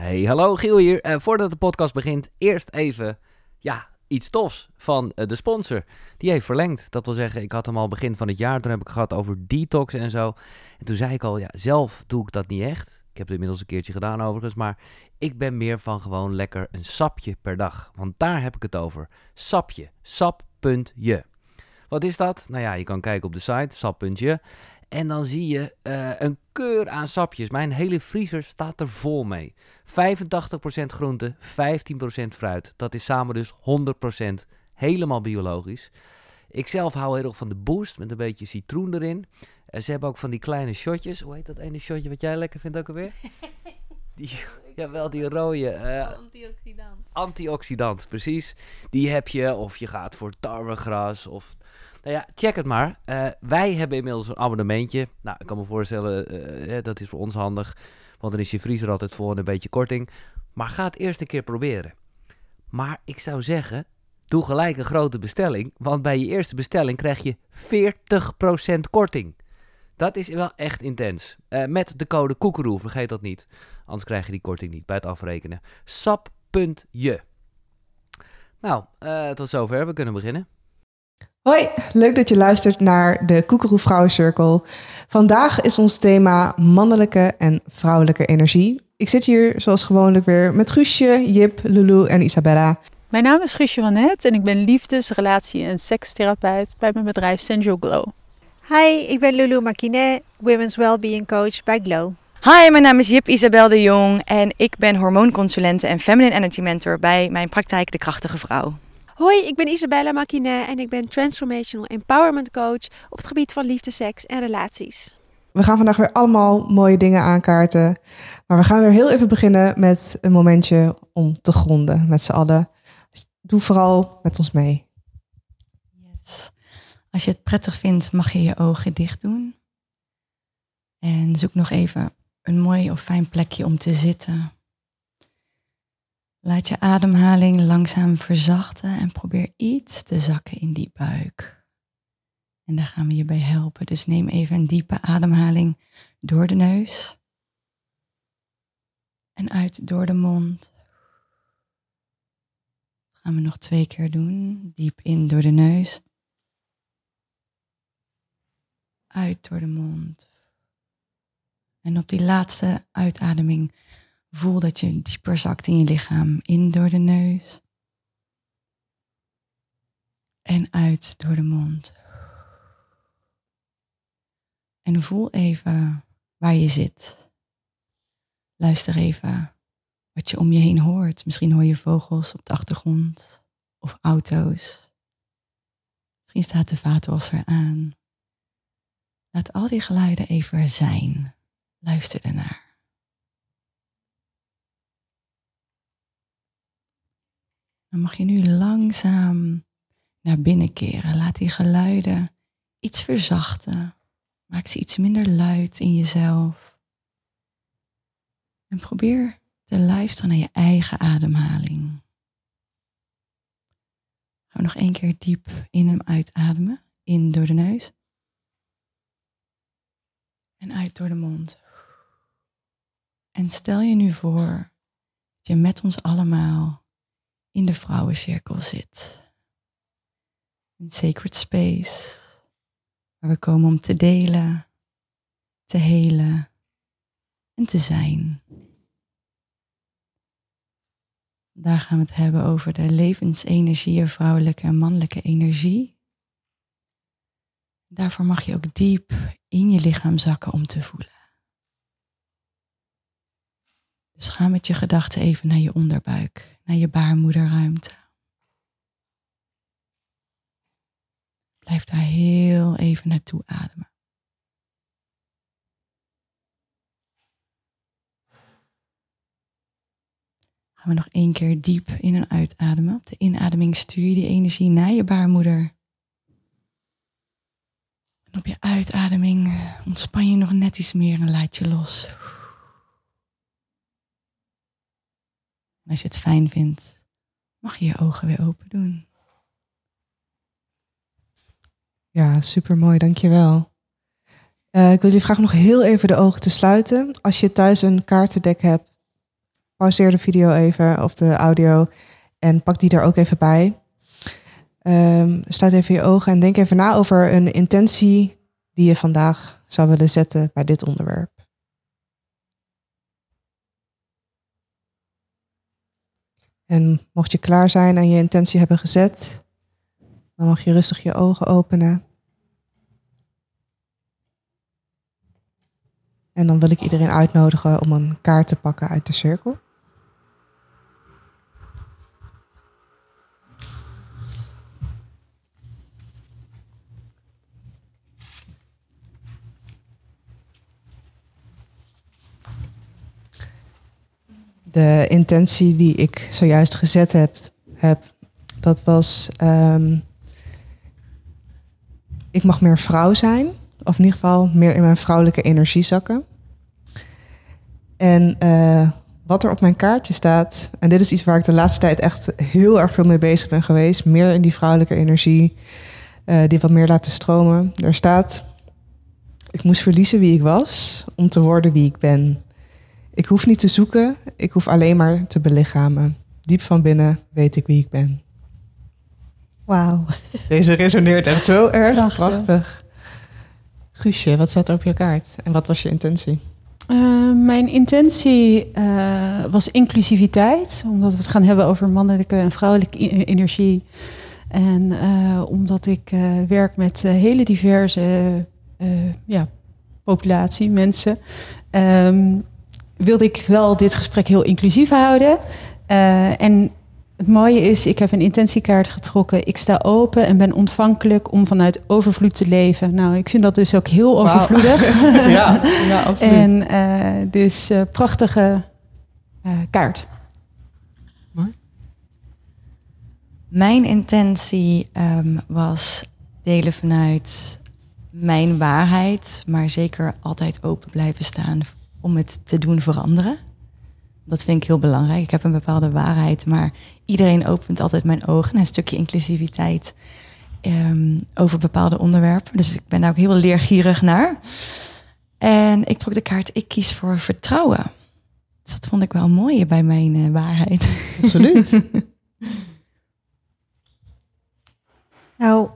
Hey, hallo Giel hier. Eh, voordat de podcast begint, eerst even ja, iets tofs van eh, de sponsor. Die heeft verlengd. Dat wil zeggen, ik had hem al begin van het jaar. Toen heb ik gehad over detox en zo. En toen zei ik al, ja, zelf doe ik dat niet echt. Ik heb het inmiddels een keertje gedaan overigens. Maar ik ben meer van gewoon lekker een sapje per dag. Want daar heb ik het over. Sapje. Sap.je. Wat is dat? Nou ja, je kan kijken op de site, sap.je. En dan zie je eh, een keur aan sapjes. Mijn hele vriezer staat er vol mee. 85% groente, 15% fruit. Dat is samen dus 100% helemaal biologisch. Ik zelf hou heel erg van de boost met een beetje citroen erin. Uh, ze hebben ook van die kleine shotjes. Hoe heet dat ene shotje wat jij lekker vindt ook alweer? Die, jawel, die rode. Uh, antioxidant. Antioxidant, precies. Die heb je, of je gaat voor tarwegras of nou ja, check het maar. Uh, wij hebben inmiddels een abonnementje. Nou, ik kan me voorstellen, uh, dat is voor ons handig. Want dan is je vriezer altijd vol en een beetje korting. Maar ga het eerst een keer proberen. Maar ik zou zeggen, doe gelijk een grote bestelling. Want bij je eerste bestelling krijg je 40% korting. Dat is wel echt intens. Uh, met de code koekeroe, vergeet dat niet. Anders krijg je die korting niet bij het afrekenen. Sap.je. Nou, tot zover. We kunnen beginnen. Hoi, leuk dat je luistert naar de Koekeroe Vrouwencirkel. Vandaag is ons thema mannelijke en vrouwelijke energie. Ik zit hier zoals gewoonlijk weer met Guusje, Jip, Lulu en Isabella. Mijn naam is Guusje van Het en ik ben liefdes-, relatie- en sekstherapeut bij mijn bedrijf Sensual Glow. Hi, ik ben Lulu Makine, Women's Wellbeing Coach bij Glow. Hi, mijn naam is Jip Isabel de Jong en ik ben hormoonconsulente en feminine energy mentor bij mijn praktijk De Krachtige Vrouw. Hoi, ik ben Isabella Makine en ik ben Transformational Empowerment Coach op het gebied van liefde, seks en relaties. We gaan vandaag weer allemaal mooie dingen aankaarten. Maar we gaan weer heel even beginnen met een momentje om te gronden met z'n allen. Doe vooral met ons mee. Yes. Als je het prettig vindt, mag je je ogen dicht doen. En zoek nog even een mooi of fijn plekje om te zitten. Laat je ademhaling langzaam verzachten en probeer iets te zakken in die buik. En daar gaan we je bij helpen. Dus neem even een diepe ademhaling door de neus. En uit door de mond. Dat gaan we nog twee keer doen. Diep in door de neus. Uit door de mond. En op die laatste uitademing Voel dat je dieper zakt in je lichaam. In door de neus. En uit door de mond. En voel even waar je zit. Luister even wat je om je heen hoort. Misschien hoor je vogels op de achtergrond of auto's. Misschien staat de vaatwasser aan. Laat al die geluiden even zijn. Luister ernaar. Dan mag je nu langzaam naar binnen keren. Laat die geluiden iets verzachten. Maak ze iets minder luid in jezelf. En probeer te luisteren naar je eigen ademhaling. Ga nog één keer diep in en uitademen. In door de neus. En uit door de mond. En stel je nu voor dat je met ons allemaal in de vrouwencirkel zit. Een sacred space waar we komen om te delen, te helen en te zijn. Daar gaan we het hebben over de levensenergie, vrouwelijke en mannelijke energie. Daarvoor mag je ook diep in je lichaam zakken om te voelen. Dus ga met je gedachten even naar je onderbuik, naar je baarmoederruimte. Blijf daar heel even naartoe ademen. Gaan we nog één keer diep in en uitademen. Op de inademing stuur je die energie naar je baarmoeder. En op je uitademing ontspan je nog net iets meer en laat je los. Als je het fijn vindt, mag je je ogen weer open doen. Ja, super mooi, dankjewel. Uh, ik wil je vragen nog heel even de ogen te sluiten. Als je thuis een kaartendek hebt, pauzeer de video even of de audio en pak die er ook even bij. Um, sluit even je ogen en denk even na over een intentie die je vandaag zou willen zetten bij dit onderwerp. En mocht je klaar zijn en je intentie hebben gezet, dan mag je rustig je ogen openen. En dan wil ik iedereen uitnodigen om een kaart te pakken uit de cirkel. De intentie die ik zojuist gezet heb, heb dat was: um, ik mag meer vrouw zijn, of in ieder geval meer in mijn vrouwelijke energie zakken. En uh, wat er op mijn kaartje staat, en dit is iets waar ik de laatste tijd echt heel erg veel mee bezig ben geweest, meer in die vrouwelijke energie, uh, die wat meer laten stromen. Er staat: ik moest verliezen wie ik was om te worden wie ik ben. Ik hoef niet te zoeken, ik hoef alleen maar te belichamen. Diep van binnen weet ik wie ik ben. Wauw. Deze resoneert echt zo erg prachtig. Guusje, wat staat er op je kaart en wat was je intentie? Uh, mijn intentie uh, was inclusiviteit, omdat we het gaan hebben over mannelijke en vrouwelijke energie. En uh, omdat ik werk met hele diverse ja, populatie, mensen. Um, wilde ik wel dit gesprek heel inclusief houden. Uh, en het mooie is, ik heb een intentiekaart getrokken. Ik sta open en ben ontvankelijk om vanuit overvloed te leven. Nou, ik vind dat dus ook heel overvloedig. Ja, ja, absoluut. En uh, dus uh, prachtige kaart. Mooi. Mijn intentie um, was delen vanuit mijn waarheid, maar zeker altijd open blijven staan om het te doen veranderen. Dat vind ik heel belangrijk. Ik heb een bepaalde waarheid, maar iedereen opent altijd mijn ogen een stukje inclusiviteit um, over bepaalde onderwerpen. Dus ik ben daar ook heel leergierig naar. En ik trok de kaart, ik kies voor vertrouwen. Dus dat vond ik wel mooi bij mijn uh, waarheid. Absoluut. nou,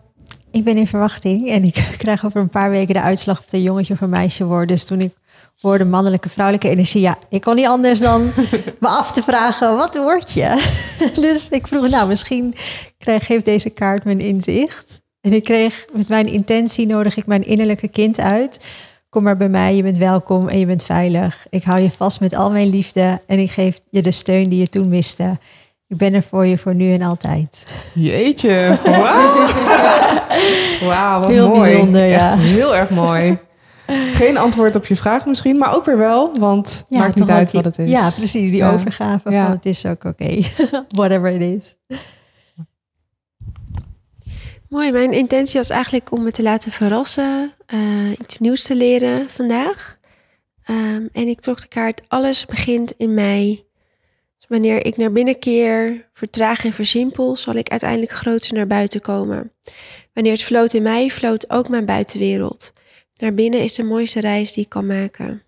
ik ben in verwachting en ik krijg over een paar weken de uitslag of het een jongetje of een meisje wordt. Dus toen ik hoorde mannelijke, vrouwelijke energie, ja, ik kon niet anders dan me af te vragen, wat word je? dus ik vroeg, nou, misschien krijg, geeft deze kaart mijn inzicht. En ik kreeg met mijn intentie nodig ik mijn innerlijke kind uit. Kom maar bij mij, je bent welkom en je bent veilig. Ik hou je vast met al mijn liefde en ik geef je de steun die je toen miste. Ik ben er voor je voor nu en altijd. Jeetje, wauw. Wauw, wat heel mooi. bijzonder, ja. Echt heel erg mooi. Geen antwoord op je vraag misschien, maar ook weer wel, want ja, maakt niet uit wat het is. Ja, precies, die Ja. overgave Ja. van het is ook oké. Whatever it is. Mooi, mijn intentie was eigenlijk om me te laten verrassen, eh, iets nieuws te leren vandaag. Ehm, en ik trok de kaart, alles begint in mij. Dus wanneer ik naar binnen keer, vertraag en versimpel, zal ik uiteindelijk grootser naar buiten komen. Wanneer het floot in mij, floot ook mijn buitenwereld. Naar binnen is de mooiste reis die ik kan maken.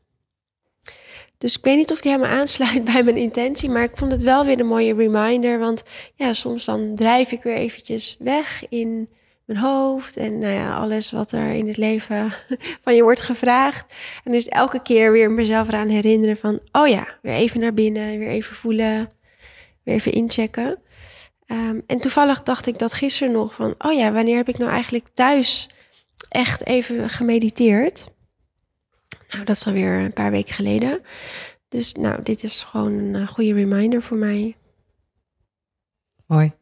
Dus ik weet niet of die helemaal aansluit bij mijn intentie, maar ik vond het wel weer een mooie reminder. Want ja, soms dan drijf ik weer eventjes weg in mijn hoofd en nou ja, alles wat er in het leven van je wordt gevraagd. En dus elke keer weer mezelf eraan herinneren van, oh ja, weer even naar binnen, weer even voelen, weer even inchecken. Um, en toevallig dacht ik dat gisteren nog van, oh ja, wanneer heb ik nou eigenlijk thuis echt even gemediteerd? Nou, dat is alweer een paar weken geleden. Dus nou, dit is gewoon een uh, goede reminder voor mij. Mooi.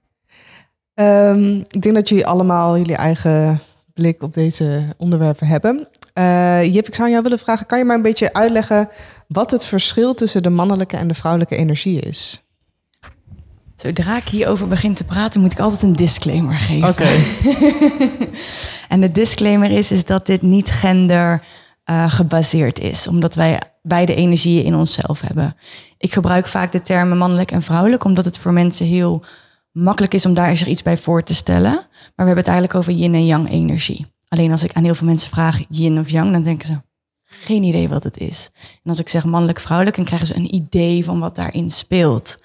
Um, ik denk dat jullie allemaal jullie eigen blik op deze onderwerpen hebben. Uh, ik zou jou willen vragen, kan je maar een beetje uitleggen wat het verschil tussen de mannelijke en de vrouwelijke energie is? Zodra ik hierover begin te praten, moet ik altijd een disclaimer geven. Oké. en de disclaimer is, is dat dit niet gender uh, gebaseerd is, omdat wij beide energieën in onszelf hebben. Ik gebruik vaak de termen mannelijk en vrouwelijk, omdat het voor mensen heel makkelijk is om daar zich iets bij voor te stellen. Maar we hebben het eigenlijk over yin en yang energie. Alleen als ik aan heel veel mensen vraag yin of yang, dan denken ze, geen idee wat het is. En als ik zeg mannelijk-vrouwelijk, dan krijgen ze een idee van wat daarin speelt.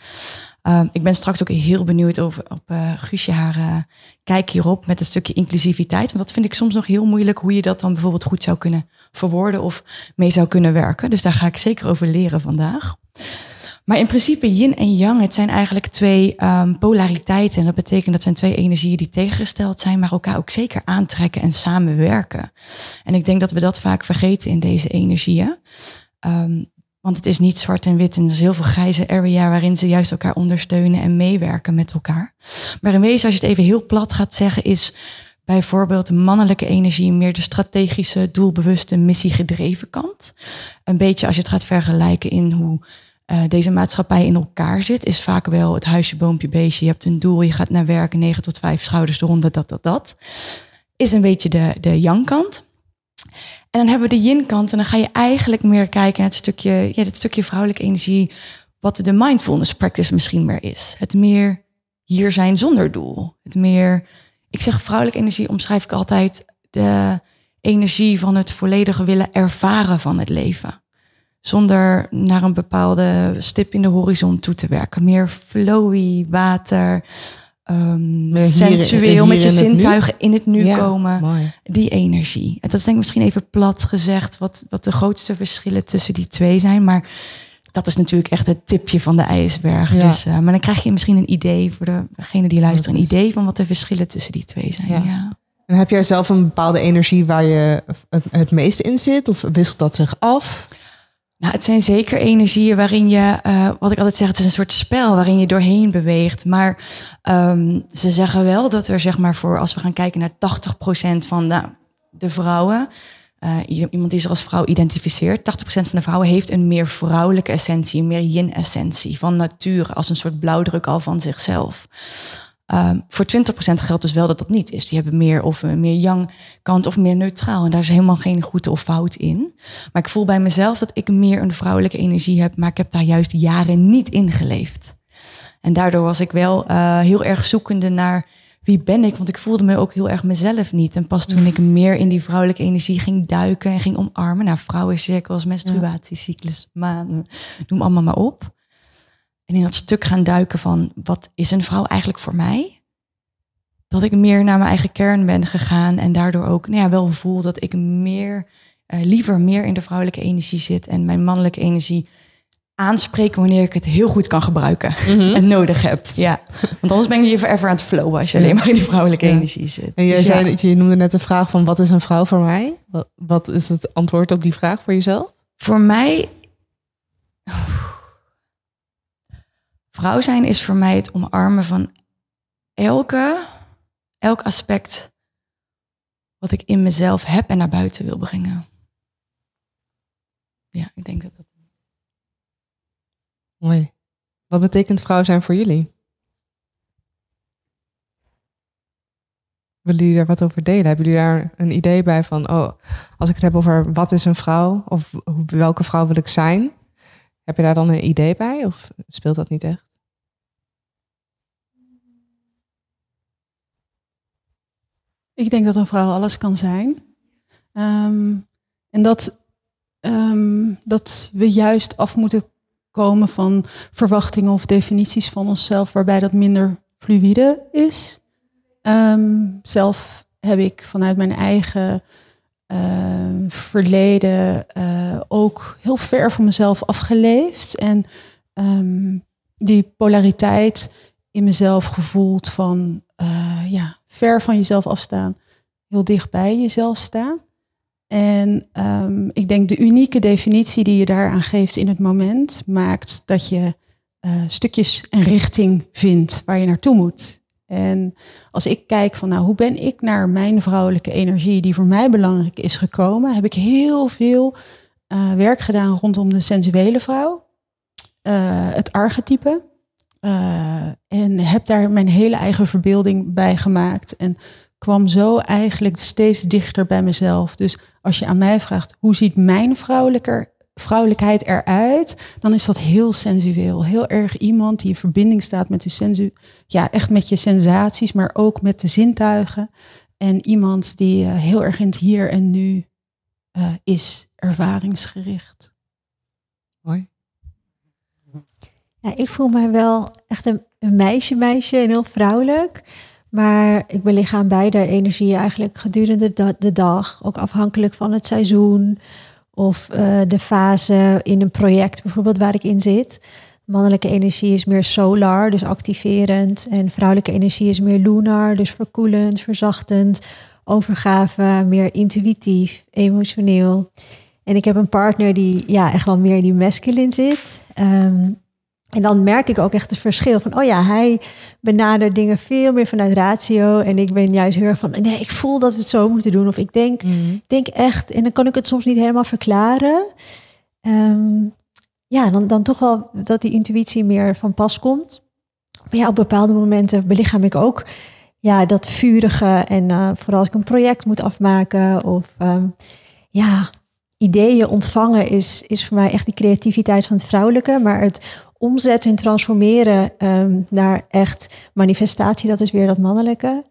Ehm, ik ben straks ook heel benieuwd over op uh, Guusje haar uh, kijk hierop met een stukje inclusiviteit. Want dat vind ik soms nog heel moeilijk hoe je dat dan bijvoorbeeld goed zou kunnen verwoorden of mee zou kunnen werken. Dus daar ga ik zeker over leren vandaag. Maar in principe yin en yang, het zijn eigenlijk twee um, polariteiten. En dat betekent dat zijn twee energieën die tegengesteld zijn, maar elkaar ook zeker aantrekken en samenwerken. En ik denk dat we dat vaak vergeten in deze energieën. Um, want het is niet zwart en wit en er is heel veel grijze area waarin ze juist elkaar ondersteunen en meewerken met elkaar. Maar in wezen, als je het even heel plat gaat zeggen, is bijvoorbeeld mannelijke energie meer de strategische, doelbewuste, missiegedreven kant. Een beetje als je het gaat vergelijken in hoe uh, deze maatschappij in elkaar zit, is vaak wel het huisje, boompje, beestje. Je hebt een doel, je gaat naar werk, 9 tot 5 schouders eronder, dat, dat, dat. Is een beetje de, de yang-kant. En dan hebben we de yin-kant en dan ga je eigenlijk meer kijken naar het stukje, ja, het stukje vrouwelijke energie, wat de mindfulness practice misschien meer is. Het meer hier zijn zonder doel. Het meer, ik zeg vrouwelijke energie omschrijf ik altijd de energie van het volledige willen ervaren van het leven zonder naar een bepaalde stip in de horizon toe te werken. Meer flowy, water, um, sensueel, met je zintuigen in het nu komen. Die energie. En dat is denk ik misschien even plat gezegd, wat, wat de grootste verschillen tussen die twee zijn. Maar dat is natuurlijk echt het tipje van de ijsberg. Dus, uh, maar dan krijg je misschien een idee voor degene die luisteren, een idee van wat de verschillen tussen die twee zijn. Ja. En heb jij zelf een bepaalde energie waar je het meest in zit? Of wisselt dat zich af? Nou, het zijn zeker energieën waarin je, uh, wat ik altijd zeg, het is een soort spel waarin je doorheen beweegt. Maar um, ze zeggen wel dat er, zeg maar, voor als we gaan kijken naar 80% van de, de vrouwen, uh, iemand die zich als vrouw identificeert, 80% van de vrouwen heeft een meer vrouwelijke essentie, een meer yin-essentie van nature, als een soort blauwdruk al van zichzelf. Um, voor 20% geldt dus wel dat dat niet is. Die hebben meer of een meer yang kant of meer neutraal. En daar is helemaal geen goed of fout in. Maar ik voel bij mezelf dat ik meer een vrouwelijke energie heb, maar ik heb daar juist jaren niet in geleefd. En daardoor was ik wel uh, heel erg zoekende naar wie ben ik? Want ik voelde me ook heel erg mezelf niet. En pas toen ik meer in die vrouwelijke energie ging duiken en ging omarmen, naar vrouwencirkels, menstruatiecyclus, maanden, noem allemaal maar op en in dat stuk gaan duiken van wat is een vrouw eigenlijk voor mij? Dat ik meer naar mijn eigen kern ben gegaan en daardoor ook nou ja, wel voel dat ik meer, uh, liever meer in de vrouwelijke energie zit en mijn mannelijke energie aanspreken wanneer ik het heel goed kan gebruiken mhm. en nodig heb. Ja. Want anders ben je forever aan het flowen als je alleen maar in die vrouwelijke energie zit. En jij dus zei, je noemde net de vraag van wat is een vrouw voor mij? Wat is het antwoord op die vraag voor jezelf? Voor mij Vrouw zijn is voor mij het omarmen van elke, elk aspect wat ik in mezelf heb en naar buiten wil brengen. Ja, ik denk dat dat. Mooi. Wat betekent vrouw zijn voor jullie? Willen jullie daar wat over delen? Hebben jullie daar een idee bij van, oh, als ik het heb over wat is een vrouw of welke vrouw wil ik zijn, heb je daar dan een idee bij of speelt dat niet echt? Ik denk dat een vrouw alles kan zijn. Ehm, en dat, um, dat we juist af moeten komen van verwachtingen of definities van onszelf, waarbij dat minder fluïde is. Um, zelf heb ik vanuit mijn eigen verleden uh, ook heel ver van mezelf afgeleefd. En die polariteit in mezelf gevoeld van uh, ja, ver van jezelf afstaan, heel dicht bij jezelf staan. En um, ik denk de unieke definitie die je daaraan geeft in het moment maakt dat je uh, stukjes en richting vindt waar je naartoe moet. En als ik kijk van nou, hoe ben ik naar mijn vrouwelijke energie die voor mij belangrijk is gekomen, heb ik heel veel uh, werk gedaan rondom de sensuele vrouw, uh, het archetype. Uh, en heb daar mijn hele eigen verbeelding bij gemaakt. En kwam zo eigenlijk steeds dichter bij mezelf. Dus als je aan mij vraagt, hoe ziet mijn vrouwelijkheid eruit? Dan is dat heel sensueel. Heel erg iemand die in verbinding staat met de sensu ja, echt met je sensaties, maar ook met de zintuigen. En iemand die uh, heel erg in het hier en nu eh, is ervaringsgericht. Mooi. Ja, ik voel mij wel echt een, meisje, meisje en heel vrouwelijk. Maar ik belichaam beide energieën eigenlijk gedurende de, dag. Ook afhankelijk van het seizoen of eh, de fase in een project bijvoorbeeld waar ik in zit. Mannelijke energie is meer solar, dus activerend. En vrouwelijke energie is meer lunar, dus verkoelend, verzachtend. Overgave, meer intuïtief, emotioneel. En ik heb een partner die ja, echt wel meer in die masculine zit. Ehm, en dan merk ik ook echt het verschil van, oh ja, hij benadert dingen veel meer vanuit ratio. En ik ben juist heel erg van, nee, ik voel dat we het zo moeten doen. Of ik denk, Mhm. denk echt, en dan kan ik het soms niet helemaal verklaren. Ehm, ja, dan, dan toch wel dat die intuïtie meer van pas komt. Maar ja, op bepaalde momenten belichaam ik ook ja, dat vurige. En eh, vooral als ik een project moet afmaken of ehm, ja, ideeën ontvangen is, is voor mij echt die creativiteit van het vrouwelijke. Maar het omzetten en transformeren ehm, naar echt manifestatie, dat is weer dat mannelijke.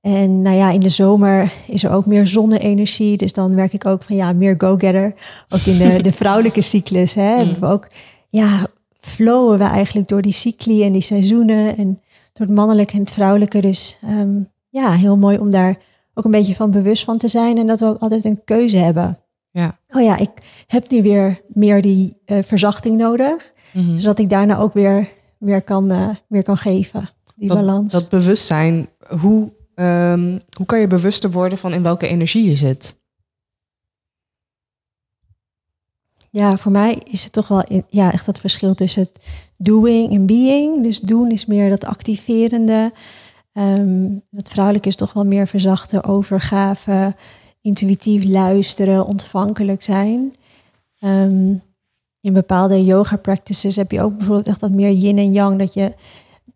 En nou ja, in de zomer is er ook meer zonne-energie. Dus dan merk ik ook van ja, meer go-getter. Ook in de, de vrouwelijke cyclus hè, hebben we ook, ja, flowen we eigenlijk door die cycli en die seizoenen. En door het mannelijke en het vrouwelijke. Dus ehm, ja, heel mooi om daar ook een beetje van bewust van te zijn. En dat we ook altijd een keuze hebben. Ja. Oh ja, ik heb nu weer meer die eh, verzachting nodig. Mhm. Zodat ik daarna ook weer meer kan, eh, meer kan geven. Die dat, balans. Dat bewustzijn, hoe, ehm, hoe kan je bewuster worden van in welke energie je zit? Ja, voor mij is het toch wel in, ja, echt dat verschil tussen het doing en being. Dus doen is meer dat activerende. Ehm het vrouwelijke is toch wel meer verzachte overgave, intuïtief luisteren, ontvankelijk zijn. Ehm, in bepaalde yoga practices heb je ook bijvoorbeeld echt dat meer yin en yang, dat je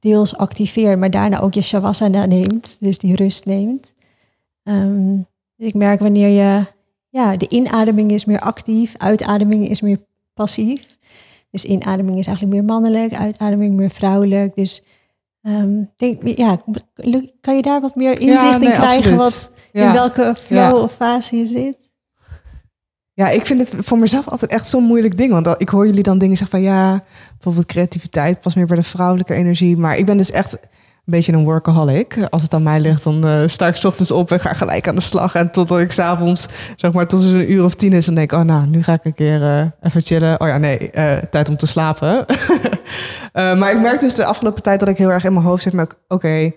deels activeert, maar daarna ook je shavasana neemt, dus die rust neemt. Ehm, dus ik merk wanneer je ja, de inademing is meer actief, uitademing is meer passief. Dus inademing is eigenlijk meer mannelijk, uitademing meer vrouwelijk. Dus ehm, denk, ja, kan je daar wat meer inzicht in nee, krijgen absoluut. wat, Ja. in welke flow Ja. of fase je zit? Ja, ik vind het voor mezelf altijd echt zo'n moeilijk ding. Want ik hoor jullie dan dingen zeggen van ja, bijvoorbeeld creativiteit past meer bij de vrouwelijke energie. Maar ik ben dus echt een beetje een workaholic. Als het aan mij ligt, dan eh, sta ik 's ochtends op en ga gelijk aan de slag. En totdat ik s'avonds, zeg maar, tot een uur of tien is, dan denk ik, oh nou, nu ga ik een keer eh, even chillen. Oh ja, nee, eh, tijd om te slapen. Maar ik merk dus de afgelopen tijd dat ik heel erg in mijn hoofd zit met, oké,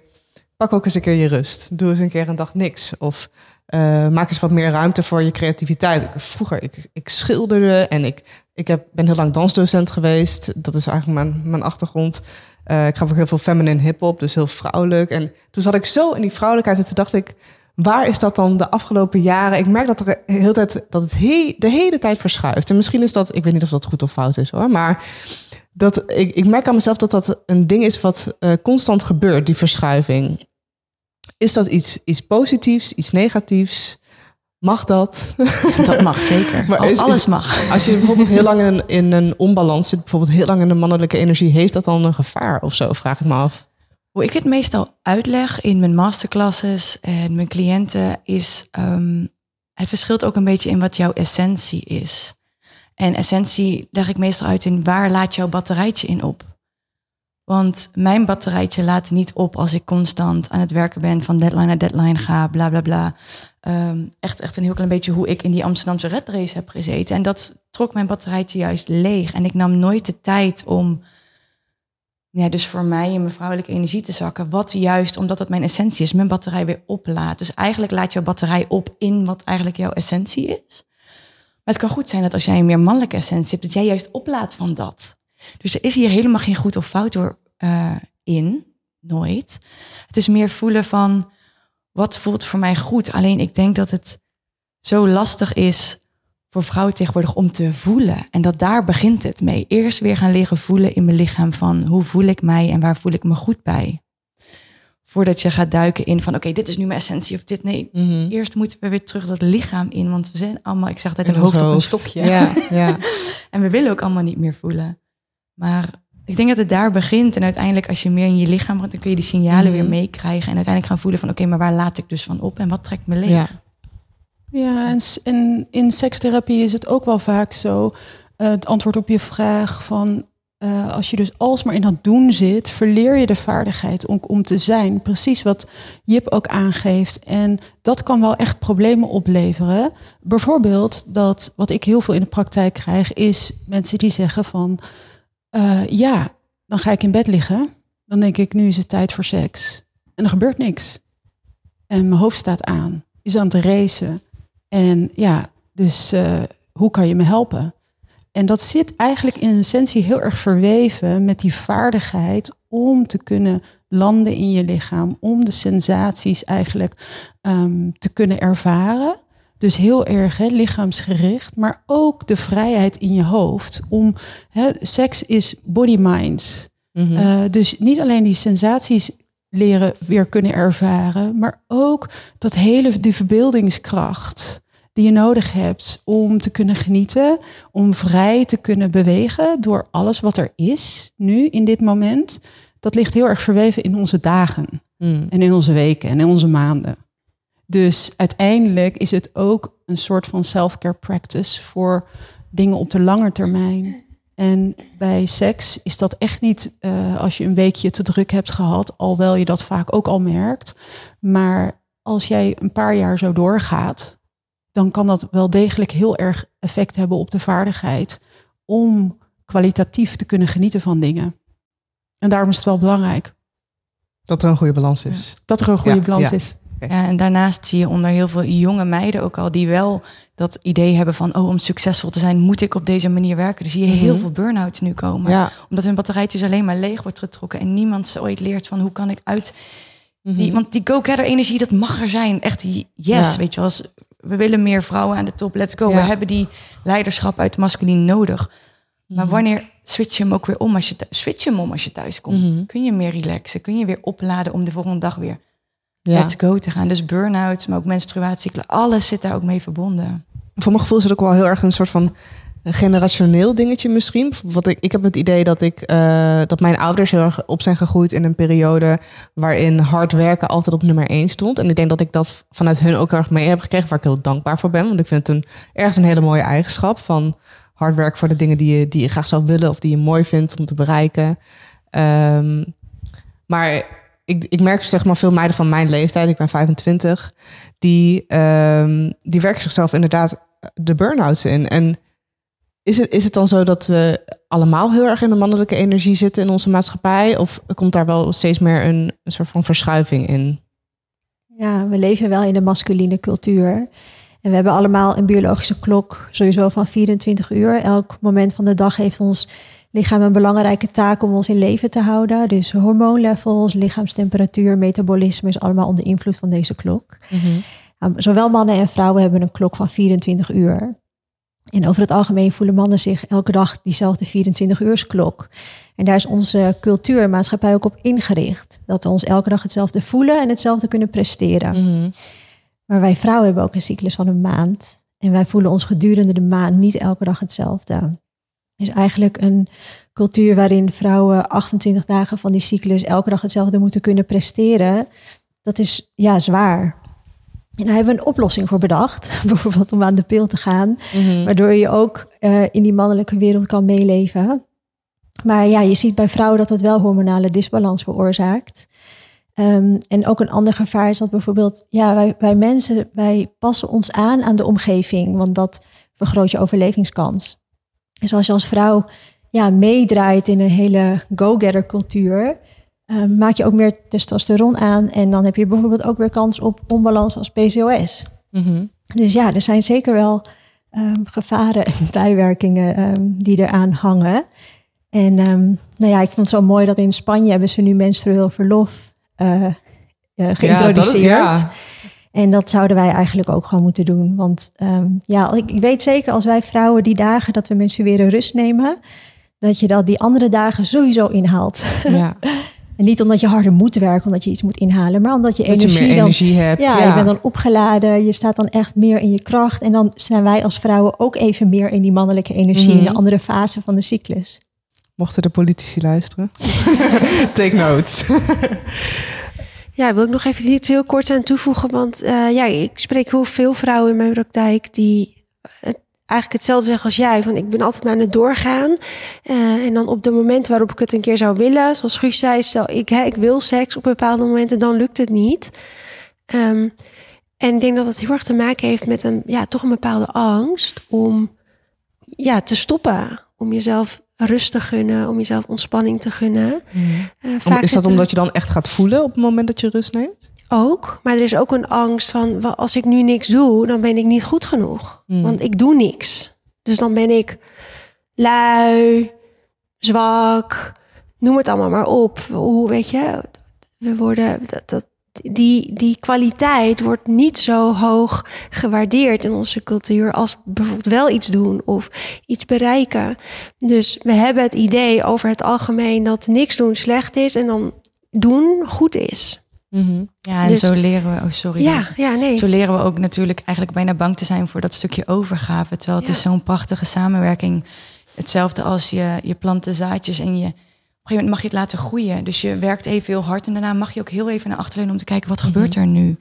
pak ook eens een keer je rust. Doe eens een keer een dag niks. Of eh, maak eens wat meer ruimte voor je creativiteit. Vroeger, ik, ik schilderde en ik, ik heb, ben heel lang dansdocent geweest. Dat is eigenlijk mijn, mijn achtergrond. Eh, ik gaf ook heel veel feminine hip-hop, dus heel vrouwelijk. En toen zat ik zo in die vrouwelijkheid en toen dacht ik, waar is dat dan de afgelopen jaren? Ik merk dat, er de hele tijd, dat het he- de hele tijd verschuift. En misschien is dat, ik weet niet of dat goed of fout is hoor, maar dat, ik, ik merk aan mezelf dat dat een ding is wat eh, constant gebeurt, die verschuiving. Is dat iets, iets positiefs, iets negatiefs? Mag dat? Dat mag zeker. Maar Al- is- Alles mag. Als je bijvoorbeeld heel lang in een, in een onbalans zit, bijvoorbeeld heel lang in de mannelijke energie, heeft dat dan een gevaar of zo? Vraag ik me af. Hoe ik het meestal uitleg in mijn masterclasses en mijn cliënten is, ehm, het verschilt ook een beetje in wat jouw essentie is. En essentie leg ik meestal uit in waar laat jouw batterijtje in op. Want mijn batterijtje laat niet op als ik constant aan het werken ben, van deadline naar deadline ga, bla bla bla. Ehm, echt, echt een heel klein beetje hoe ik in die Amsterdamse red race heb gezeten. En dat trok mijn batterijtje juist leeg. En ik nam nooit de tijd om ja, dus voor mij in mijn vrouwelijke energie te zakken. Wat juist, omdat het mijn essentie is, mijn batterij weer oplaat. Dus eigenlijk laat jouw batterij op in wat eigenlijk jouw essentie is. Maar het kan goed zijn dat als jij een meer mannelijke essentie hebt, dat jij juist oplaat van dat. Dus er is hier helemaal geen goed of fout door, eh, in. Nooit. Het is meer voelen van, wat voelt voor mij goed? Alleen ik denk dat het zo lastig is voor vrouwen tegenwoordig om te voelen. En dat daar begint het mee. Eerst weer gaan leren voelen in mijn lichaam van hoe voel ik mij en waar voel ik me goed bij. Voordat je gaat duiken in van oké, dit is nu mijn essentie of dit nee. Eerst moeten we weer terug dat lichaam in, want we zijn allemaal, ik zeg altijd, een ons hoofd op een hoofd. stokje. Ja, ja. En we willen ook allemaal niet meer voelen. Maar ik denk dat het daar begint. En uiteindelijk als je meer in je lichaam bent, dan kun je die signalen Mhm. weer meekrijgen. En uiteindelijk gaan voelen van oké, maar waar laat ik dus van op en wat trekt me leeg? Ja. Ja, en, in sekstherapie is het ook wel vaak zo. eh, het antwoord op je vraag van eh, als je dus alsmaar in dat doen zit, verleer je de vaardigheid om, om te zijn. Precies wat Jip ook aangeeft. En dat kan wel echt problemen opleveren. Bijvoorbeeld dat wat ik heel veel in de praktijk krijg, is mensen die zeggen van eh, ja, dan ga ik in bed liggen. Dan denk ik, nu is het tijd voor seks. En er gebeurt niks. En mijn hoofd staat aan, is aan het racen. En ja, dus eh, hoe kan je me helpen? En dat zit eigenlijk in essentie heel erg verweven met die vaardigheid om te kunnen landen in je lichaam, om de sensaties eigenlijk ehm, te kunnen ervaren. Dus heel erg hè, lichaamsgericht, maar ook de vrijheid in je hoofd om hè, seks is body-mind. Mhm. Eh, dus niet alleen die sensaties leren weer kunnen ervaren, maar ook dat hele die verbeeldingskracht die je nodig hebt om te kunnen genieten, om vrij te kunnen bewegen door alles wat er is nu in dit moment. Dat ligt heel erg verweven in onze dagen Mm. en in onze weken en in onze maanden. Dus uiteindelijk is het ook een soort van self-care practice voor dingen op de lange termijn. En bij seks is dat echt niet eh, als je een weekje te druk hebt gehad, alhoewel je dat vaak ook al merkt. Maar als jij een paar jaar zo doorgaat, dan kan dat wel degelijk heel erg effect hebben op de vaardigheid om kwalitatief te kunnen genieten van dingen. En daarom is het wel belangrijk Dat er een goede balans is. dat er een goede Ja, balans ja. is. Ja, en daarnaast zie je onder heel veel jonge meiden ook al die wel dat idee hebben van, oh, om succesvol te zijn moet ik op deze manier werken. Dus zie je heel Mhm. veel burn-outs nu komen. Ja. Omdat hun batterijtje dus alleen maar leeg wordt getrokken en niemand ze ooit leert van hoe kan ik uit die, want die go-getter energie, dat mag er zijn. Echt die yes, Ja. weet je wel. Als we willen meer vrouwen aan de top, let's go. Ja. We hebben die leiderschap uit masculien nodig. Maar Mhm. wanneer switch je hem ook weer om als je switch je hem om als je thuis komt? Mhm. Kun je meer relaxen? Kun je weer opladen om de volgende dag weer Ja. let's go te gaan? Dus burn-outs, maar ook menstruatiecyclen, alles zit daar ook mee verbonden. Voor mijn gevoel is het ook wel heel erg een soort van generationeel dingetje misschien. Want ik, ik heb het idee dat, ik, eh, dat mijn ouders heel erg op zijn gegroeid in een periode waarin hard werken altijd op nummer één stond. En ik denk dat ik dat vanuit hun ook heel erg mee heb gekregen, waar ik heel dankbaar voor ben. Want ik vind het een, ergens een hele mooie eigenschap van hard werken voor de dingen die je, die je graag zou willen of die je mooi vindt om te bereiken. Ehm, maar ik, ik merk zeg maar veel meiden van mijn leeftijd, ik ben 25, die, ehm, die werken zichzelf inderdaad de burn-outs in. En is het, is het dan zo dat we allemaal heel erg in de mannelijke energie zitten in onze maatschappij? Of komt daar wel steeds meer een, een soort van verschuiving in? Ja, we leven wel in de masculine cultuur. En we hebben allemaal een biologische klok, sowieso van 24 uur. Elk moment van de dag heeft ons lichaam een belangrijke taak om ons in leven te houden. Dus hormoonlevels, lichaamstemperatuur, metabolisme is allemaal onder invloed van deze klok. Nou, Zowel mannen en vrouwen hebben een klok van 24 uur. En over het algemeen voelen mannen zich elke dag diezelfde 24-uursklok. En daar is onze cultuur en maatschappij ook op ingericht. Dat we ons elke dag hetzelfde voelen en hetzelfde kunnen presteren. Maar wij vrouwen hebben ook een cyclus van een maand. En wij voelen ons gedurende de maand niet elke dag hetzelfde. Is eigenlijk een cultuur waarin vrouwen 28 dagen van die cyclus elke dag hetzelfde moeten kunnen presteren. Dat is ja zwaar. En daar hebben we een oplossing voor bedacht. Bijvoorbeeld om aan de pil te gaan. Waardoor je ook eh, in die mannelijke wereld kan meeleven. Maar ja, je ziet bij vrouwen dat dat wel hormonale disbalans veroorzaakt. Ehm, en ook een ander gevaar is dat bijvoorbeeld, ja, wij, wij mensen, wij passen ons aan aan de omgeving, want dat vergroot je overlevingskans. Dus als je als vrouw ja, meedraait in een hele go-getter cultuur, ehm, maak je ook meer testosteron aan en dan heb je bijvoorbeeld ook weer kans op onbalans als PCOS. Dus ja, er zijn zeker wel ehm, gevaren en bijwerkingen ehm, die eraan hangen. En ehm, nou ja, ik vond het zo mooi dat in Spanje hebben ze nu menstrueel verlof eh, eh, geïntroduceerd. Ja, En dat zouden wij eigenlijk ook gewoon moeten doen. Want ehm, ja, ik, ik weet zeker als wij vrouwen die dagen dat we menstrueren rust nemen, dat je dat die andere dagen sowieso inhaalt. ja. En niet omdat je harder moet werken, omdat je iets moet inhalen, maar omdat je Dat energie je meer dan energie hebt. ja, je bent dan opgeladen, je staat dan echt meer in je kracht. En dan zijn wij als vrouwen ook even meer in die mannelijke energie, in Mhm. de andere fase van de cyclus. Mochten de politici luisteren. Take notes. ja, wil ik nog even iets heel kort aan toevoegen. Want uh, ja, ik spreek heel veel vrouwen in mijn praktijk die het eigenlijk hetzelfde zeggen als jij. Van ik ben altijd aan het doorgaan. Uh, en dan op de momenten waarop ik het een keer zou willen, zoals Guus zei, stel ik, hè, ik wil seks op bepaalde momenten, dan lukt het niet. Um, en ik denk dat dat heel erg te maken heeft met een, ja, toch een bepaalde angst om ja, te stoppen. Om jezelf rust te gunnen, om jezelf ontspanning te gunnen. Mm. Uh, vaak is dat omdat je dan echt gaat voelen op het moment dat je rust neemt? Ook, maar er is ook een angst van als ik nu niks doe, dan ben ik niet goed genoeg. Mm. Want ik doe niks. Dus dan ben ik lui, zwak, noem het allemaal maar op. Hoe weet je, we worden dat, dat die, die kwaliteit wordt niet zo hoog gewaardeerd in onze cultuur als bijvoorbeeld wel iets doen of iets bereiken. Dus we hebben het idee over het algemeen dat niks doen slecht is en dan doen goed is. Mm Ja, en dus, zo leren we, oh sorry. Ja, ja, nee. Zo leren we ook natuurlijk eigenlijk bijna bang te zijn voor dat stukje overgave. Terwijl het is zo'n prachtige samenwerking. Hetzelfde als je, je planten zaadjes en je gegeven moment mag je het laten groeien. Dus je werkt even heel hard en daarna mag je ook heel even naar achterleunen om te kijken wat gebeurt mhm. er nu.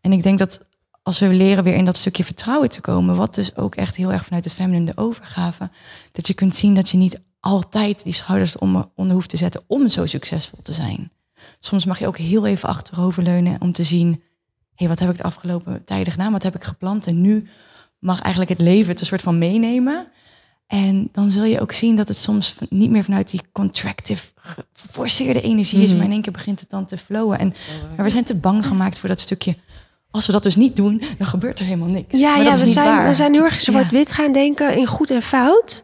En ik denk dat als we leren weer in dat stukje vertrouwen te komen, wat dus ook echt heel erg vanuit het feminine de overgave, dat je kunt zien dat je niet altijd die schouders om, onder hoeft te zetten om zo succesvol te zijn. Soms mag je ook heel even achteroverleunen om te zien, hé, hey, wat heb ik de afgelopen tijden gedaan? Wat heb ik geplant? En nu mag eigenlijk het leven het een soort van meenemen. En dan zul je ook zien dat het soms niet meer vanuit die contractive, geforceerde energie is, mhm. maar in één keer begint het dan te flowen. En maar we zijn te bang gemaakt voor dat stukje. Als we dat dus niet doen, dan gebeurt er helemaal niks. Ja, ja we, zijn, we zijn heel erg zwart-wit gaan denken in goed en fout.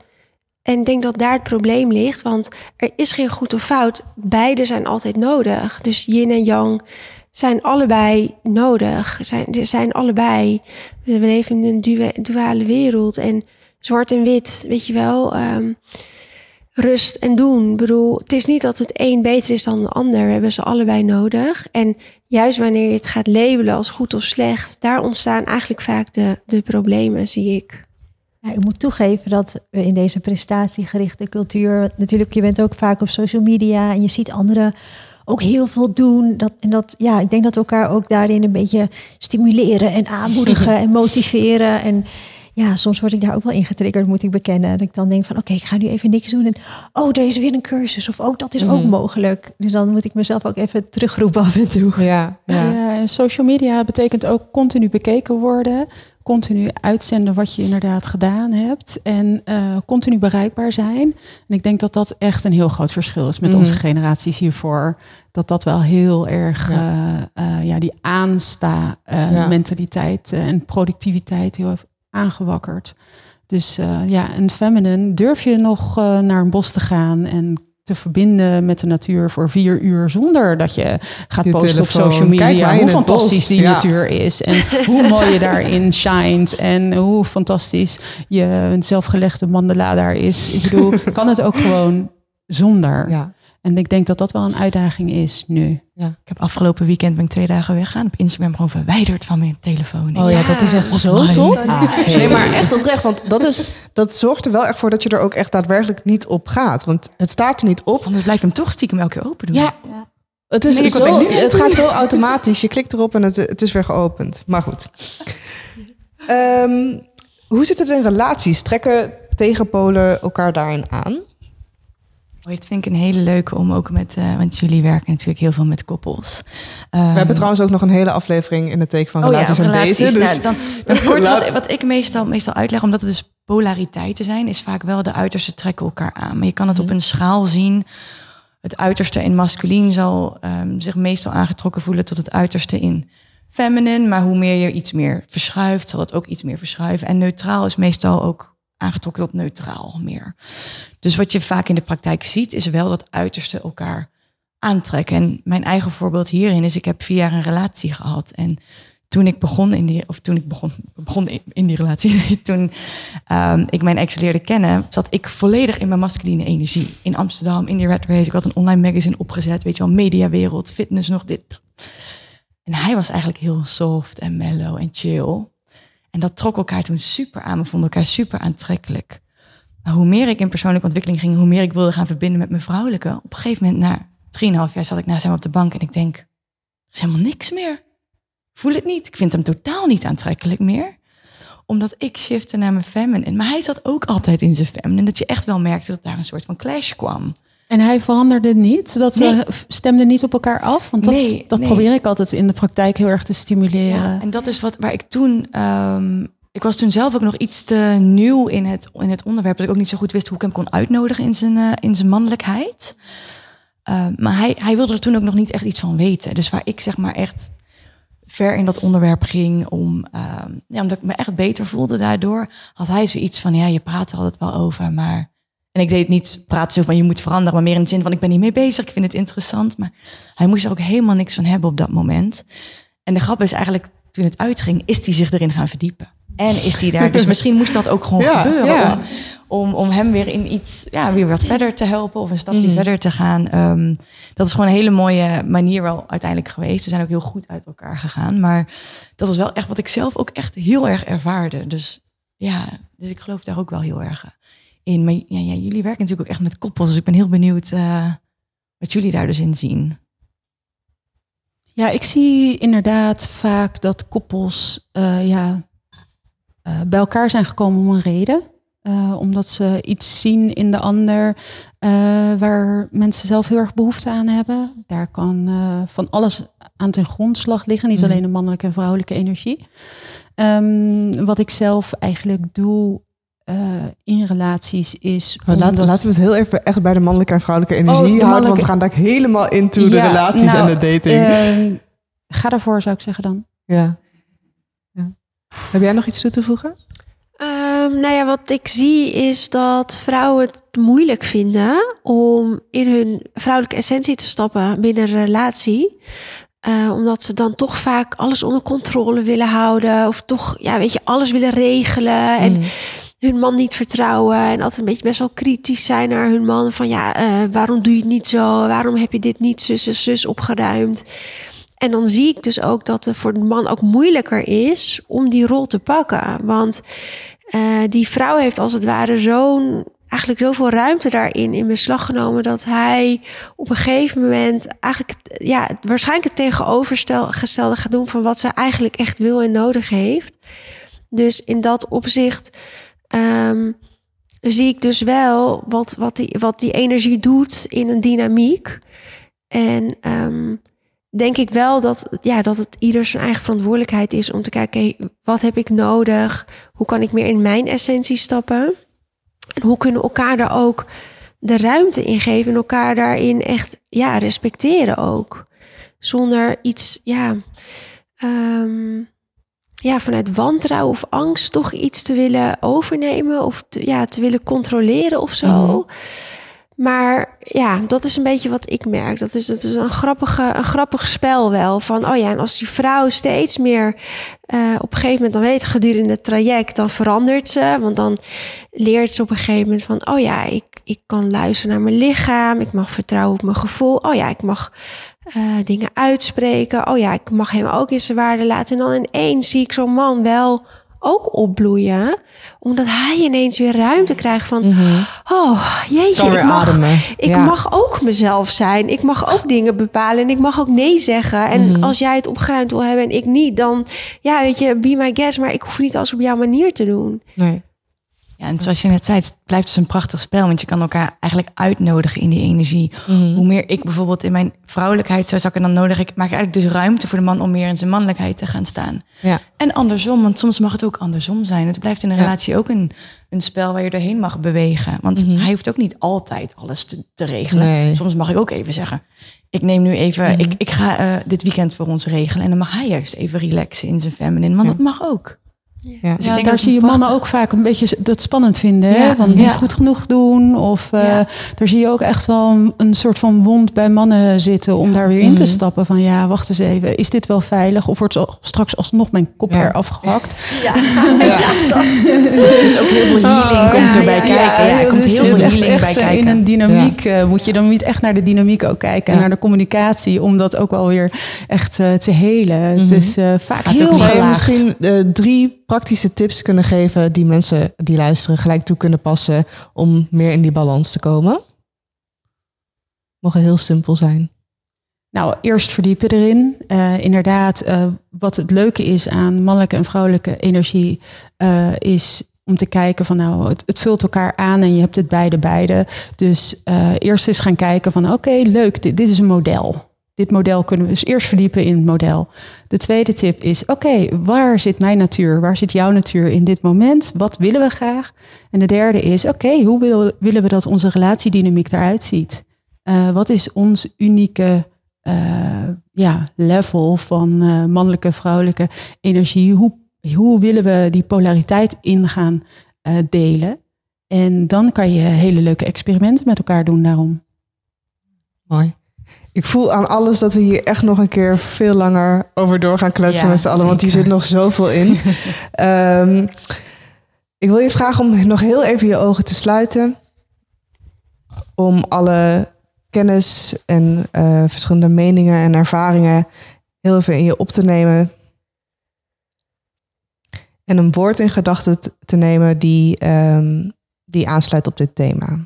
En ik denk dat daar het probleem ligt, want er is geen goed of fout. Beide zijn altijd nodig. Dus yin en yang zijn allebei nodig. Zijn, zijn allebei. We leven in een duale wereld. En zwart en wit, weet je wel. Ehm, rust en doen. Ik bedoel, het is niet dat het een beter is dan de ander. We hebben ze allebei nodig. En juist wanneer je het gaat labelen als goed of slecht, daar ontstaan eigenlijk vaak de, de problemen, zie ik. Ja, ik moet toegeven dat we in deze prestatiegerichte cultuur, natuurlijk, je bent ook vaak op social media en je ziet anderen ook heel veel doen. Dat, en dat, ja, ik denk dat we elkaar ook daarin een beetje stimuleren en aanmoedigen en motiveren. En ja, soms word ik daar ook wel ingetriggerd, moet ik bekennen. Dat ik dan denk van, oké, ik ga nu even niks doen. En, oh, er is weer een cursus. Of, oh, dat is ook mhm. mogelijk. Dus dan moet ik mezelf ook even terugroepen af en toe. Ja, ja. ja en social media betekent ook continu bekeken worden. Continu uitzenden wat je inderdaad gedaan hebt. En uh, continu bereikbaar zijn. En ik denk dat dat echt een heel groot verschil is met mhm. onze generaties hiervoor. Dat dat wel heel erg, ja, uh, uh, ja die aansta mentaliteit en productiviteit heel aangewakkerd. Dus uh, ja, en feminine, durf je nog uh, naar een bos te gaan en te verbinden met de natuur voor vier uur zonder dat je gaat posten op social media hoe fantastisch die natuur is en hoe mooi je daarin shined en hoe fantastisch je zelfgelegde mandala daar is. Ik bedoel, kan het ook gewoon zonder. Ja. En ik denk dat dat wel een uitdaging is nu. Ja. Ik heb afgelopen weekend ben ik twee dagen weggaan. Op Instagram gewoon verwijderd van mijn telefoon. Oh ja, dat is echt zo top. Ah, nee, maar echt oprecht. Want dat, is, dat zorgt er wel echt voor dat je er ook echt daadwerkelijk niet op gaat. Want het staat er niet op. Want het blijft hem toch stiekem elke keer open doen. Ja. Het, is zo, het gaat zo automatisch. Je klikt erop en het, het is weer geopend. Maar goed. Um, hoe zit het in relaties? Trekken tegenpolen elkaar daarin aan? Het vind ik een hele leuke om ook met, uh, want jullie werken natuurlijk heel veel met koppels. We hebben ehm, trouwens ook nog een hele aflevering in het teken van relaties oh ja, en relaties. Dus... Nou, dan, dan kort wat, wat, ik meestal, meestal uitleg, omdat het dus polariteiten zijn, is vaak wel de uiterste trekken elkaar aan. Maar je kan het op mhm. een schaal zien. Het uiterste in masculien zal um, zich meestal aangetrokken voelen tot het uiterste in feminine. Maar hoe meer je iets meer verschuift, zal het ook iets meer verschuiven. En neutraal is meestal ook aangetrokken tot neutraal meer. Dus wat je vaak in de praktijk ziet, is wel dat uiterste elkaar aantrekken. En mijn eigen voorbeeld hierin is, ik heb vier jaar een relatie gehad. En toen ik begon in die, of toen ik begon, begon in die relatie, toen um, ik mijn ex leerde kennen, zat ik volledig in mijn masculine energie. In Amsterdam, in die Red Race. Ik had een online magazine opgezet, weet je wel, mediawereld, fitness, nog dit. En hij was eigenlijk heel soft en mellow en chill. En dat trok elkaar toen super aan. We vonden elkaar super aantrekkelijk. Maar hoe meer ik in persoonlijke ontwikkeling ging, hoe meer ik wilde gaan verbinden met mijn vrouwelijke. Op een gegeven moment, na 3,5 jaar, zat ik naast hem op de bank en ik denk, is helemaal niks meer. Voel het niet. Ik vind hem totaal niet aantrekkelijk meer. Omdat ik shifte naar mijn feminine. Maar hij zat ook altijd in zijn feminine. Dat je echt wel merkte dat daar een soort van clash kwam. En hij veranderde niet? Dat Nee. ze stemden niet op elkaar af? Want dat, Nee, dat nee. probeer ik altijd in de praktijk heel erg te stimuleren. Ja, en dat is wat waar ik toen. ehm, ik was toen zelf ook nog iets te nieuw in het, in het onderwerp. Dat ik ook niet zo goed wist hoe ik hem kon uitnodigen in zijn, eh, in zijn mannelijkheid. Ehm, maar hij, hij wilde er toen ook nog niet echt iets van weten. Dus waar ik zeg maar echt ver in dat onderwerp ging om, ehm, ja, omdat ik me echt beter voelde daardoor, had hij zoiets van, ja, je praat er altijd wel over, maar... En ik deed het niet praten zo van je moet veranderen, maar meer in de zin van ik ben niet mee bezig, ik vind het interessant. Maar hij moest er ook helemaal niks van hebben op dat moment. En de grap is eigenlijk, toen het uitging, is hij zich erin gaan verdiepen. En is hij daar, dus misschien moest dat ook gewoon Ja, gebeuren ja. om, om, om hem weer in iets, ja, weer wat verder te helpen of een stapje Mhm. verder te gaan. Ehm, dat is gewoon een hele mooie manier wel uiteindelijk geweest. We zijn ook heel goed uit elkaar gegaan. Maar dat was wel echt wat ik zelf ook echt heel erg ervaarde. Dus ja, dus ik geloof daar ook wel heel erg in. Maar ja, ja, jullie werken natuurlijk ook echt met koppels. Dus ik ben heel benieuwd eh, wat jullie daar dus in zien. Ja, ik zie inderdaad vaak dat koppels eh, ja, eh, bij elkaar zijn gekomen om een reden. Omdat ze iets zien in de ander waar mensen zelf heel erg behoefte aan hebben. Daar kan van alles aan ten grondslag liggen, niet Mhm. alleen de mannelijke en vrouwelijke energie. Ehm, wat ik zelf eigenlijk doe eh, in relaties is. Maar laat, omdat- laten we het heel even echt bij de mannelijke en vrouwelijke energie Oh, de houden. Want we gaan daar helemaal into de relaties nou, en de dating. ehm, ga daarvoor, zou ik zeggen dan. ja. ja. Heb jij nog iets toe te voegen? Ehm, nou ja, wat ik zie is dat vrouwen het moeilijk vinden om in hun vrouwelijke essentie te stappen binnen een relatie. Eh, omdat ze dan toch vaak alles onder controle willen houden. Of toch, ja, weet je, alles willen regelen. En Mm. Hun man niet vertrouwen. En altijd een beetje best wel kritisch zijn naar hun man. Van ja, eh, waarom doe je het niet zo? Waarom heb je dit niet zus en zus opgeruimd? En dan zie ik dus ook dat het voor de man ook moeilijker is om die rol te pakken. Want eh, die vrouw heeft als het ware zo'n eigenlijk zoveel ruimte daarin in beslag genomen dat hij op een gegeven moment eigenlijk ja, waarschijnlijk het tegenovergestelde gaat doen van wat ze eigenlijk echt wil en nodig heeft. Dus in dat opzicht ehm, zie ik dus wel wat, wat, die, wat die energie doet in een dynamiek. En ehm, denk ik wel dat, ja, dat het ieder zijn eigen verantwoordelijkheid is om te kijken, wat heb ik nodig? Hoe kan ik meer in mijn essentie stappen? En hoe kunnen we elkaar daar ook de ruimte in geven en elkaar daarin echt ja, respecteren ook. Zonder iets, ja, ehm, ja, vanuit wantrouwen of angst toch iets te willen overnemen of te, ja, te willen controleren of zo. Mhm. Maar ja, dat is een beetje wat ik merk. Dat is, dat is een, grappige, een grappig spel wel. Van, oh ja, en als die vrouw steeds meer eh, op een gegeven moment, dan weet gedurende het traject, dan verandert ze. Want dan leert ze op een gegeven moment van, oh ja, ik, ik kan luisteren naar mijn lichaam. Ik mag vertrouwen op mijn gevoel. Oh ja, ik mag eh, dingen uitspreken. Oh ja, ik mag hem ook in zijn waarde laten. En dan ineens zie ik zo'n man wel ook opbloeien. Omdat hij ineens weer ruimte krijgt van... Oh, jeetje, ik mag, ademen. ik Ja. mag ook mezelf zijn. Ik mag ook dingen bepalen en ik mag ook nee zeggen. En Mhm. als jij het opgeruimd wil hebben en ik niet, dan ja, weet je, be my guest. Maar ik hoef niet alles op jouw manier te doen. Nee. Ja, en zoals je net zei, het blijft dus een prachtig spel. Want je kan elkaar eigenlijk uitnodigen in die energie. Mhm. Hoe meer ik bijvoorbeeld in mijn vrouwelijkheid zou zakken, dan nodig ik, maak ik eigenlijk dus ruimte voor de man om meer in zijn mannelijkheid te gaan staan. Ja. En andersom, want soms mag het ook andersom zijn. Het blijft in een Ja. relatie ook een, een spel waar je doorheen mag bewegen. Want Mhm. hij hoeft ook niet altijd alles te, te regelen. Nee. Soms mag ik ook even zeggen, ik neem nu even, Mhm. ik, ik ga eh, dit weekend voor ons regelen. En dan mag hij juist even relaxen in zijn feminine, want Ja. dat mag ook. Ja. Dus Ja, daar dat het zie je mannen prachtig- ook vaak een beetje dat spannend vinden. Hè? Ja, Van niet ja. goed genoeg doen. Of eh, Ja. daar zie je ook echt wel een, een soort van wond bij mannen zitten om daar weer in te Mhm. stappen. Van ja, wacht eens even. Is dit wel veilig? Of wordt straks alsnog mijn kop Ja. eraf gehakt? Dus, dus ook heel veel healing komt ja, erbij ja, kijken. Ja, er komt dus heel veel echt, healing echt, bij eh, kijken. In een dynamiek eh, moet je dan niet echt naar de dynamiek ook kijken. En Ja. naar de communicatie. Om dat ook wel weer echt eh, te helen. Het Mhm. is eh, vaak heel misschien eh, drie praktische tips kunnen geven die mensen die luisteren gelijk toe kunnen passen om meer in die balans te komen? Mogen heel simpel zijn. Nou, eerst verdiepen erin. Uh, inderdaad, uh, wat het leuke is aan mannelijke en vrouwelijke energie, uh, is om te kijken van nou, het, het, vult elkaar aan en je hebt het beide beide. Dus eerst eens gaan kijken van oké, leuk, dit, dit, is een model. Dit model kunnen we dus eerst verdiepen in het model. De tweede tip is oké, waar zit mijn natuur? Waar zit jouw natuur in dit moment? Wat willen we graag? En de derde is oké, hoe wil, willen we dat onze relatiedynamiek eruit ziet? wat is ons unieke uh, ja, level van uh, mannelijke, vrouwelijke energie. Hoe, hoe willen we die polariteit ingaan delen? En dan kan je hele leuke experimenten met elkaar doen daarom. Mooi. Ik voel aan alles dat we hier echt nog een keer veel langer over door gaan kletsen ja, met z'n allen, want hier zit nog zoveel in. um, ik wil je vragen om nog heel even je ogen te sluiten. Om alle kennis en uh, verschillende meningen en ervaringen heel even in je op te nemen. En een woord in gedachten te nemen die, um, die aansluit op dit thema.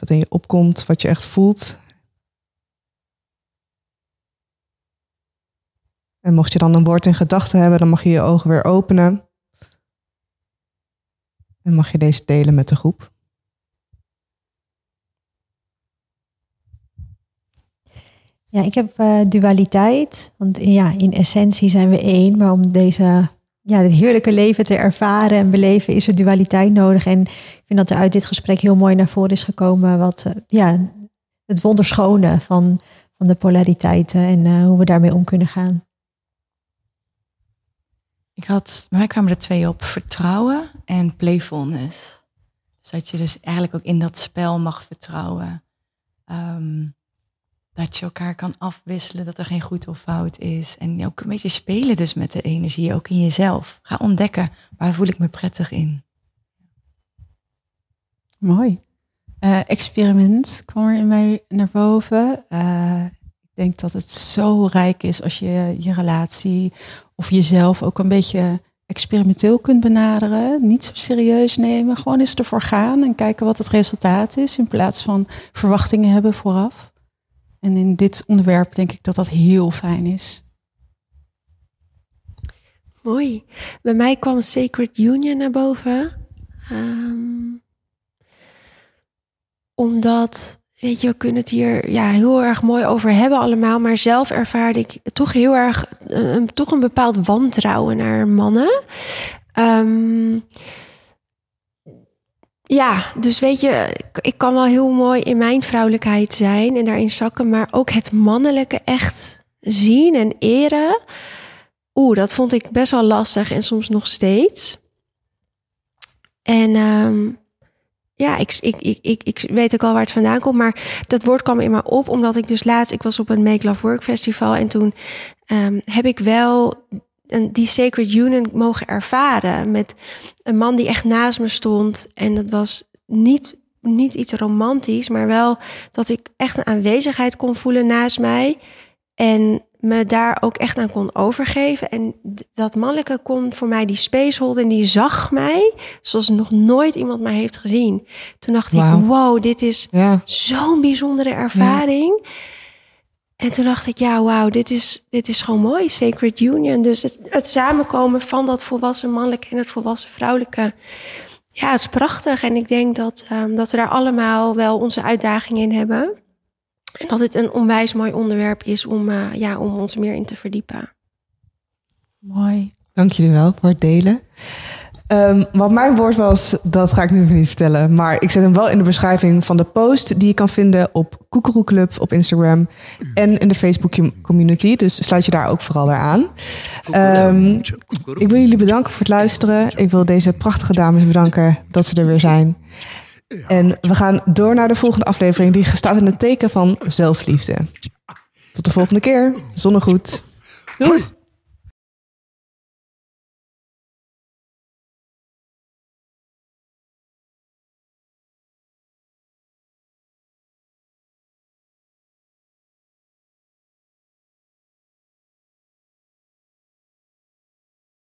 Wat in je opkomt, wat je echt voelt. En mocht je dan een woord in gedachten hebben, dan mag je je ogen weer openen. En mag je deze delen met de groep. Ja, ik heb uh, dualiteit. Want ja, in essentie zijn we één. Maar om deze, ja, dit heerlijke leven te ervaren en beleven is er dualiteit nodig. En ik vind dat er uit dit gesprek heel mooi naar voren is gekomen. Wat, uh, ja, het wonderschone van, van de polariteiten en uh, hoe we daarmee om kunnen gaan. Ik had, mij kwamen er twee op, vertrouwen en playfulness. Dus dat je dus eigenlijk ook in dat spel mag vertrouwen. Um, dat je elkaar kan afwisselen, dat er geen goed of fout is. En ook een beetje spelen dus met de energie, ook in jezelf. Ga ontdekken, waar voel ik me prettig in. Mooi. Uh, experiment kwam er in mij naar boven. Uh, ik denk dat het zo rijk is als je je relatie of jezelf ook een beetje experimenteel kunt benaderen. Niet zo serieus nemen. Gewoon eens ervoor gaan en kijken wat het resultaat is. In plaats van verwachtingen hebben vooraf. En in dit onderwerp denk ik dat dat heel fijn is. Mooi. Bij mij kwam Sacred Union naar boven. Um, omdat, weet je, we kunnen het hier ja, heel erg mooi over hebben allemaal. Maar zelf ervaarde ik toch heel erg, een, toch een bepaald wantrouwen naar mannen. Um, ja, dus weet je, ik kan wel heel mooi in mijn vrouwelijkheid zijn en daarin zakken, maar ook het mannelijke echt zien en eren. Oeh, dat vond ik best wel lastig en soms nog steeds. En um, ja, ik, ik, ik, ik, weet ook al waar het vandaan komt, maar dat woord kwam in me op omdat ik dus laatst, ik was op een Make Love Work Festival en toen um, heb ik wel die Sacred Union mogen ervaren. Met een man die echt naast me stond. En dat was niet, niet iets romantisch, maar wel dat ik echt een aanwezigheid kon voelen naast mij. En me daar ook echt aan kon overgeven. En dat mannelijke kon voor mij die space holden en die zag mij zoals nog nooit iemand mij heeft gezien. Toen dacht ik, wow, dit is ja. zo'n bijzondere ervaring. Ja. En toen dacht ik, ja, wauw, dit is, dit is gewoon mooi, Sacred Union. Dus het, het samenkomen van dat volwassen mannelijke en het volwassen vrouwelijke. Ja, het is prachtig. En ik denk dat, um, dat we daar allemaal wel onze uitdagingen in hebben. En dat het een onwijs mooi onderwerp is om, uh, ja, om ons meer in te verdiepen. Mooi. Dank jullie wel voor het delen. Um, wat mijn woord was, dat ga ik nu niet vertellen. Maar ik zet hem wel in de beschrijving van de post die je kan vinden op Koekeroe Club op Instagram en in de Facebook community. Dus sluit je daar ook vooral bij aan. Um, ik wil jullie bedanken voor het luisteren. Ik wil deze prachtige dames bedanken dat ze er weer zijn. En we gaan door naar de volgende aflevering. Die staat in het teken van zelfliefde. Tot de volgende keer. Zonnegoed. Doei.